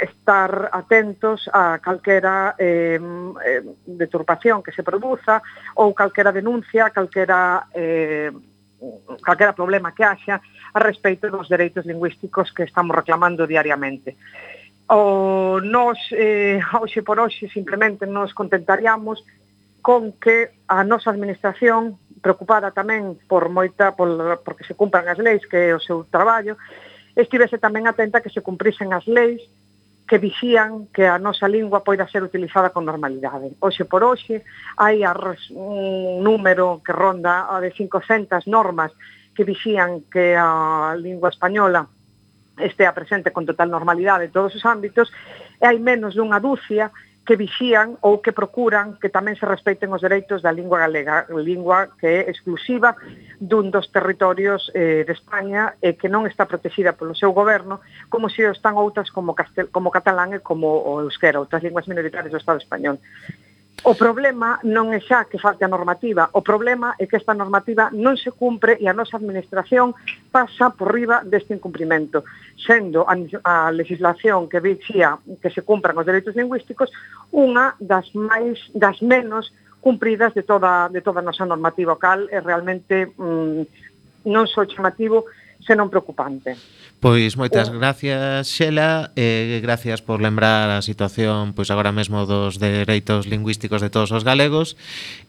estar atentos a calquera eh, eh, deturpación que se produza ou calquera denuncia, calquera eh, calquera problema que haxa a respeito dos dereitos lingüísticos que estamos reclamando diariamente. O nos, eh, hoxe por hoxe, simplemente nos contentaríamos con que a nosa administración, preocupada tamén por moita, por, porque se cumpran as leis, que é o seu traballo, estivese tamén atenta que se cumprisen as leis que vixían que a nosa lingua poida ser utilizada con normalidade. Hoxe por hoxe hai arros, un número que ronda a de 500 normas que vixían que a lingua española estea presente con total normalidade en todos os ámbitos e hai menos dunha dúcia que vixían ou que procuran que tamén se respeiten os dereitos da lingua galega, lingua que é exclusiva dun dos territorios eh, de España e que non está protegida polo seu goberno, como se están outras como, castel, como catalán e como o euskera, outras linguas minoritarias do Estado español. O problema non é xa que falte a normativa, o problema é que esta normativa non se cumpre e a nosa administración pasa por riba deste incumprimento, sendo a, a legislación que vixía que se cumpran os dereitos lingüísticos unha das máis das menos cumpridas de toda de toda a nosa normativa, cal é realmente mm, non só chamativo, senón preocupante. Pois moitas oh. gracias, Xela, e eh, gracias por lembrar a situación pois agora mesmo dos dereitos lingüísticos de todos os galegos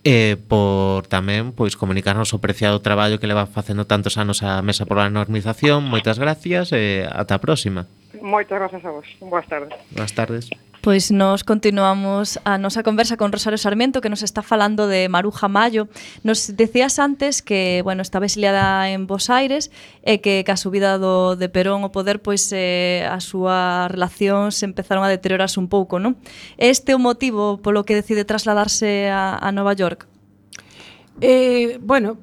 e eh, por tamén pois comunicarnos o preciado traballo que leva facendo tantos anos a Mesa por a Normización. Moitas gracias e eh, ata a próxima. Moitas grazas a vos. Boas tardes. Boas tardes. Pois nos continuamos a nosa conversa con Rosario Sarmiento que nos está falando de Maruja Mayo. Nos decías antes que, bueno, estaba exiliada en Bos Aires e que ca subida do de Perón ao poder pois eh, a súa relación se empezaron a deteriorarse un pouco, non? Este é o motivo polo que decide trasladarse a, a Nova York. Eh, bueno,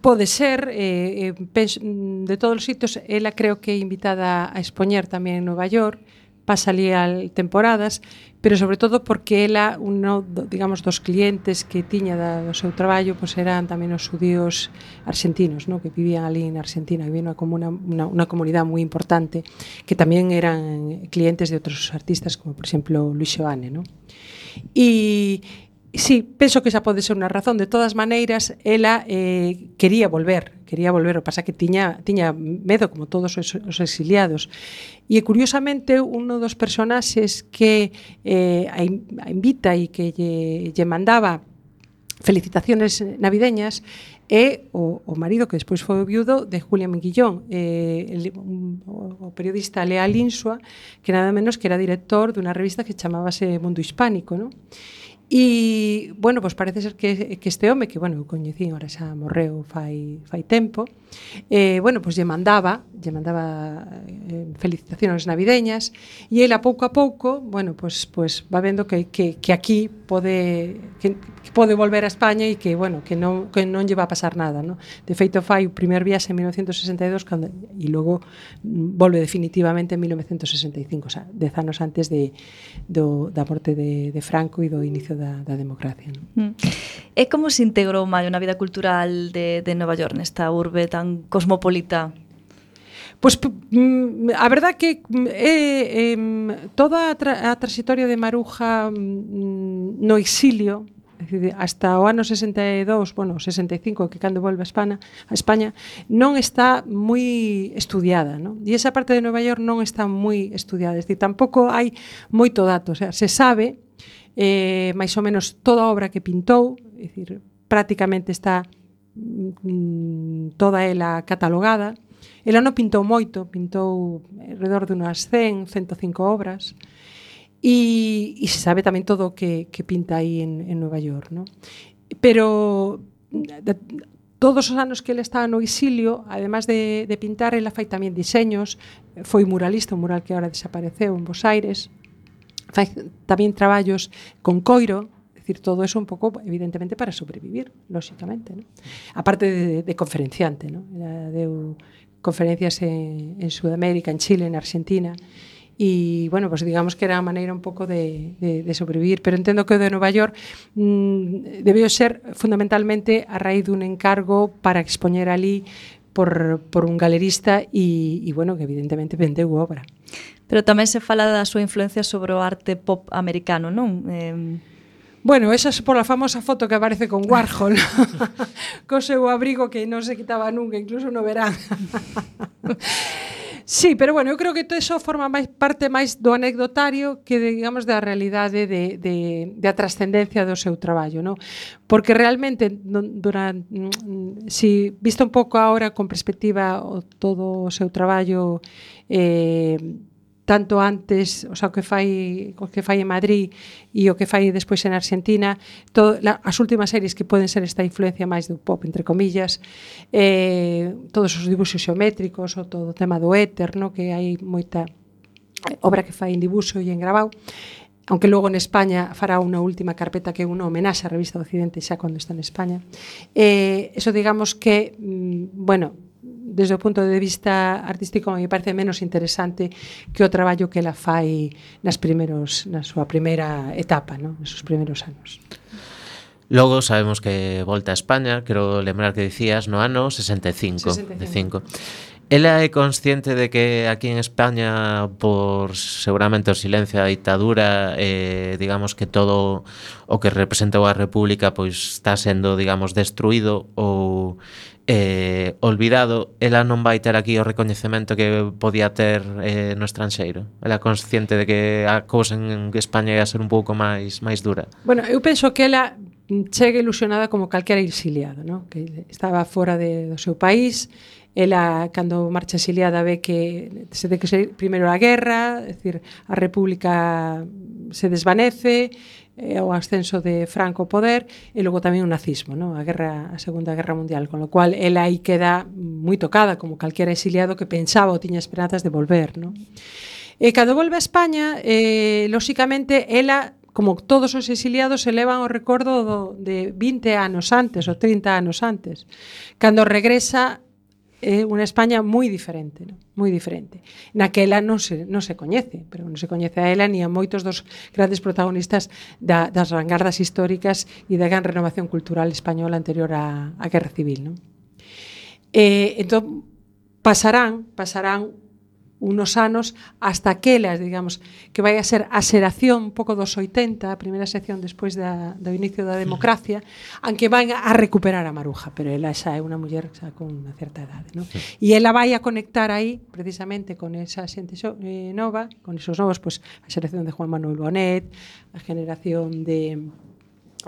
pode ser eh, eh penso, de todos os sitios ela creo que é invitada a expoñer tamén en Nova York pasa ali al temporadas, pero sobre todo porque ela, uno, digamos, dos clientes que tiña da, do seu traballo, pois pues eran tamén os judíos argentinos, no? que vivían ali en Argentina, vivían como comuna, una, una comunidade moi importante, que tamén eran clientes de outros artistas, como por exemplo Luis Joane, no? E, sí, penso que xa pode ser unha razón. De todas maneiras, ela eh, quería volver, quería volver, o pasa que tiña, tiña medo, como todos os, os exiliados. E curiosamente, uno dos personaxes que eh, a, in, a invita e que lle, lle mandaba felicitaciones navideñas é o, o marido que despois foi o viudo de Julia Minguillón, eh, el, un, o periodista Leal Insua, que nada menos que era director dunha revista que chamábase Mundo Hispánico, non? E, bueno, pois parece ser que, que este home, que, bueno, eu coñecín, ora xa morreu fai, fai tempo, eh, bueno, pois lle mandaba, lle mandaba eh, felicitacións navideñas, e ela pouco a pouco, bueno, pois, pois va vendo que, que, que aquí pode, que, que pode volver a España e que, bueno, que non, que non lle va a pasar nada, no? De feito, fai o primer viaxe en 1962 cando, e logo volve definitivamente en 1965, xa, dez anos antes de, do, da morte de, de Franco e do inicio da, da democracia. Non? Mm. E como se integrou Mario na vida cultural de, de Nova York, nesta urbe tan cosmopolita? Pois a verdad que eh, eh, toda a, tra a traxectoria de Maruja mm, no exilio hasta o ano 62, bueno, 65, que cando volve a España, a España non está moi estudiada, non? E esa parte de Nova York non está moi estudiada, é dicir, tampouco hai moito dato, o sea, se sabe eh, máis ou menos toda a obra que pintou, é dicir, prácticamente está mm, mm toda ela catalogada. Ela non pintou moito, pintou alrededor de unhas 100, 105 obras, e, e se sabe tamén todo o que, que pinta aí en, en Nova York. No? Pero de, todos os anos que ele estaba no exilio, además de, de pintar, ela fai tamén diseños, foi muralista, un mural que agora desapareceu en Bos Aires, fai tamén traballos con coiro, decir, todo eso un pouco, evidentemente, para sobrevivir, lóxicamente. ¿no? Aparte de, de conferenciante, ¿no? Era, deu conferencias en, en Sudamérica, en Chile, en Argentina, e, bueno, pues digamos que era a maneira un pouco de, de, de sobrevivir, pero entendo que o de Nova York mm, debió ser fundamentalmente a raíz dun encargo para expoñer ali por, por un galerista e, e bueno, que evidentemente vendeu obra. Uh Pero tamén se fala da súa influencia sobre o arte pop americano, non? Eh, Bueno, esa é pola famosa foto que aparece con Warhol Co seu abrigo que non se quitaba nunca Incluso no verán Sí, pero bueno, eu creo que todo eso forma máis parte máis do anecdotario que digamos da realidade de, de, de a trascendencia do seu traballo, no? Porque realmente durante mm, si visto un pouco agora con perspectiva o, todo o seu traballo eh, tanto antes, o sea, o que fai o que fai en Madrid e o que fai despois en Argentina, todo, la, as últimas series que poden ser esta influencia máis do pop entre comillas, eh, todos os dibuxos xeométricos ou todo o tema do éter, no, que hai moita obra que fai en dibuxo e en grabado aunque logo en España fará unha última carpeta que é unha homenaxe á revista do Occidente xa cando está en España. Eh, eso digamos que, mm, bueno, desde o punto de vista artístico me parece menos interesante que o traballo que ela fai nas primeiros na súa primeira etapa, no? Nos seus primeiros anos. Logo sabemos que volta a España, quero lembrar que dicías no ano 65, 65. Ela é consciente de que aquí en España por seguramente o silencio da ditadura eh, digamos que todo o que representou a República pois está sendo digamos destruído ou eh, olvidado ela non vai ter aquí o recoñecemento que podía ter eh, no estranxeiro ela é consciente de que a cousa en España ia ser un pouco máis máis dura Bueno, eu penso que ela chega ilusionada como calquera exiliado, no? que estaba fora de, do seu país ela cando marcha exiliada ve que se de que ser primeiro a guerra, é dicir, a república se desvanece, eh, o ascenso de Franco ao poder e logo tamén o nazismo, no? a guerra a Segunda Guerra Mundial, con lo cual ela aí queda moi tocada como calquera exiliado que pensaba ou tiña esperanzas de volver, no? E cando volve a España, eh, lóxicamente ela como todos os exiliados elevan o recordo do, de 20 anos antes ou 30 anos antes. Cando regresa é unha España moi diferente, non? moi diferente. Naquela non se, non se coñece, pero non se coñece a ela ni a moitos dos grandes protagonistas da, das vanguardas históricas e da gran renovación cultural española anterior á, á Guerra Civil. Non? Eh, entón, pasarán, pasarán unos anos hasta aquelas, digamos, que vai a ser a xeración un pouco dos 80, a primeira sección despois da, do inicio da democracia, aunque van a recuperar a Maruja, pero ela xa é unha muller xa con unha certa edade, ¿no? Sí. E ela vai a conectar aí precisamente con esa xente xo, eh, nova, con esos novos, pois pues, a xeración de Juan Manuel Bonet, a generación de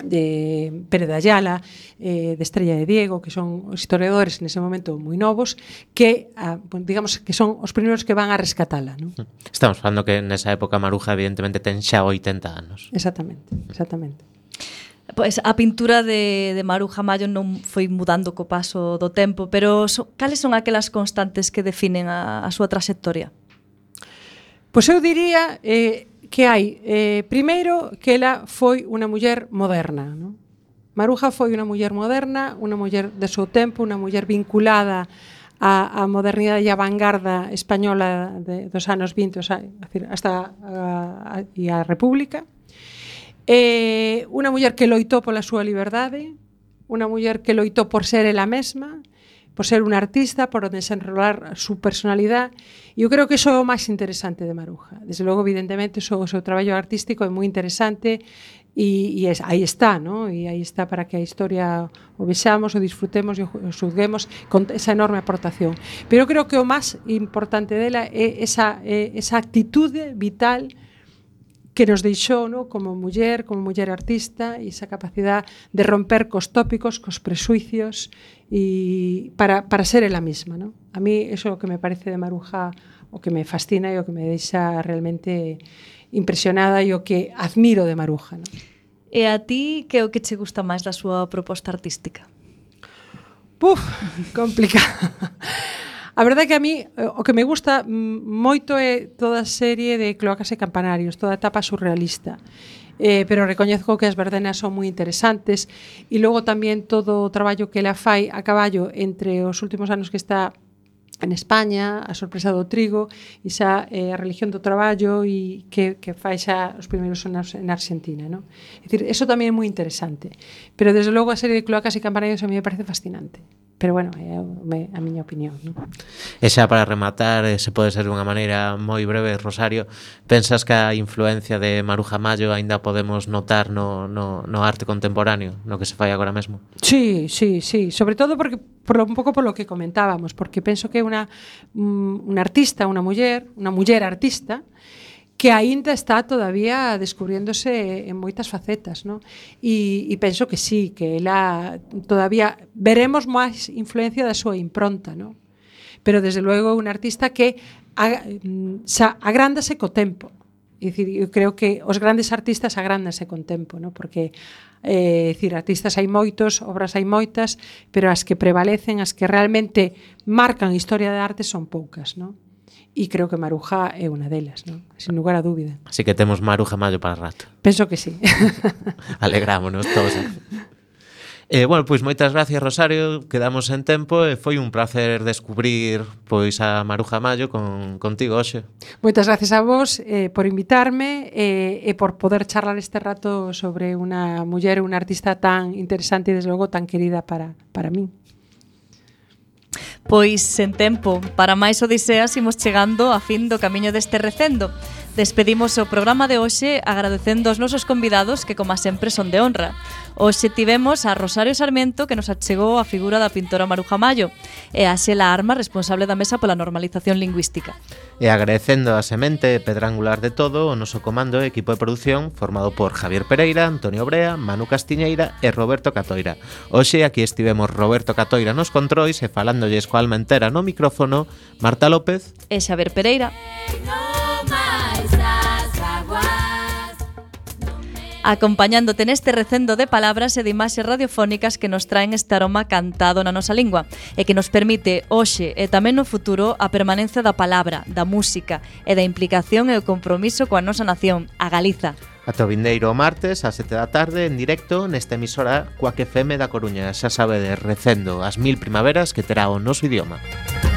de Pérez de Ayala, eh, de Estrella de Diego, que son historiadores nese momento moi novos, que ah, a, digamos que son os primeiros que van a rescatala. Non? Mm. Estamos falando que nesa época Maruja evidentemente ten xa 80 anos. Exactamente, exactamente. Pois a pintura de, de Maruja Mayo non foi mudando co paso do tempo, pero so, cales son aquelas constantes que definen a, a súa trayectoria? Pois eu diría eh, que hai, eh, primeiro, que ela foi unha muller moderna. Non? Maruja foi unha muller moderna, unha muller de seu tempo, unha muller vinculada a, a modernidade e a vanguarda española de, dos anos 20 os, decir, hasta a, a, e a República. Eh, unha muller que loitou pola súa liberdade, unha muller que loitou por ser ela mesma, por ser un artista, por desenrolar su personalidade. E eu creo que iso é o máis interesante de Maruja. Desde logo, evidentemente, iso, o seu traballo artístico é moi interesante e, e es, aí está, ¿no? e aí está para que a historia o vexamos, o disfrutemos e o juzguemos con esa enorme aportación. Pero eu creo que o máis importante dela é esa, é esa actitude vital que que nos deixou no, como muller, como muller artista, e esa capacidade de romper cos tópicos, cos presuicios, e para, para ser ela mesma. No? A mí eso o que me parece de Maruja o que me fascina e o que me deixa realmente impresionada e o que admiro de Maruja. No? E a ti, que é o que che gusta máis da súa proposta artística? Puf, complicado. A verdade é que a mí eh, o que me gusta mm, moito é toda a serie de cloacas e campanarios, toda a etapa surrealista. Eh, pero recoñezco que as verdenas son moi interesantes e logo tamén todo o traballo que ela fai a caballo entre os últimos anos que está en España, a sorpresa do trigo e xa eh, a religión do traballo e que, que fai xa os primeiros sonas en Argentina. Non? É dicir, eso tamén é moi interesante. Pero, desde logo, a serie de cloacas e campanarios a mí me parece fascinante. Pero, bueno, é me, a miña opinión. Non? E xa para rematar, eh, se pode ser unha maneira moi breve, Rosario, pensas que a influencia de Maruja Mayo aínda podemos notar no, no, no arte contemporáneo, no que se fai agora mesmo? Sí, sí, sí. Sobre todo porque por un pouco por lo que comentábamos, porque penso que é una, mm, unha artista, unha muller, unha muller artista, que aínda está todavía descubriéndose en moitas facetas, ¿no? E, e penso que sí, que ela todavía veremos máis influencia da súa impronta, ¿no? Pero desde logo un artista que a, mm, xa agrándase co tempo. Dicir, eu creo que os grandes artistas agrándanse con tempo, no? porque eh, dicir, artistas hai moitos, obras hai moitas, pero as que prevalecen, as que realmente marcan a historia de arte son poucas. No? E creo que Maruja é unha delas, no? sin lugar a dúbida. Así que temos Maruja Mayo para rato. Penso que sí. Alegrámonos todos. Eh, bueno, pois moitas gracias, Rosario, quedamos en tempo e foi un placer descubrir pois a Maruja Mayo con, contigo hoxe. Moitas gracias a vos eh, por invitarme eh, e por poder charlar este rato sobre unha muller, unha artista tan interesante e, desde logo, tan querida para, para min. Pois sen tempo, para máis odiseas imos chegando a fin do camiño deste recendo. Despedimos o programa de hoxe agradecendo aos nosos convidados que, como sempre, son de honra. Hoxe tivemos a Rosario Sarmiento que nos achegou a figura da pintora Maruja Mayo e a Xela Arma, responsable da Mesa pola Normalización Lingüística. E agradecendo a semente pedrangular de todo o noso comando e equipo de produción formado por Javier Pereira, Antonio Brea, Manu Castiñeira e Roberto Catoira. Hoxe aquí estivemos Roberto Catoira nos controis e falándolles coa alma entera no micrófono Marta López e Xavier Pereira. No. acompañándote neste recendo de palabras e de imaxes radiofónicas que nos traen este aroma cantado na nosa lingua e que nos permite hoxe e tamén no futuro a permanencia da palabra, da música e da implicación e o compromiso coa nosa nación, a Galiza. Ata o vindeiro martes ás 7 da tarde en directo nesta emisora Coac FM da Coruña. Xa sabe de recendo as mil primaveras que terá o noso idioma. Música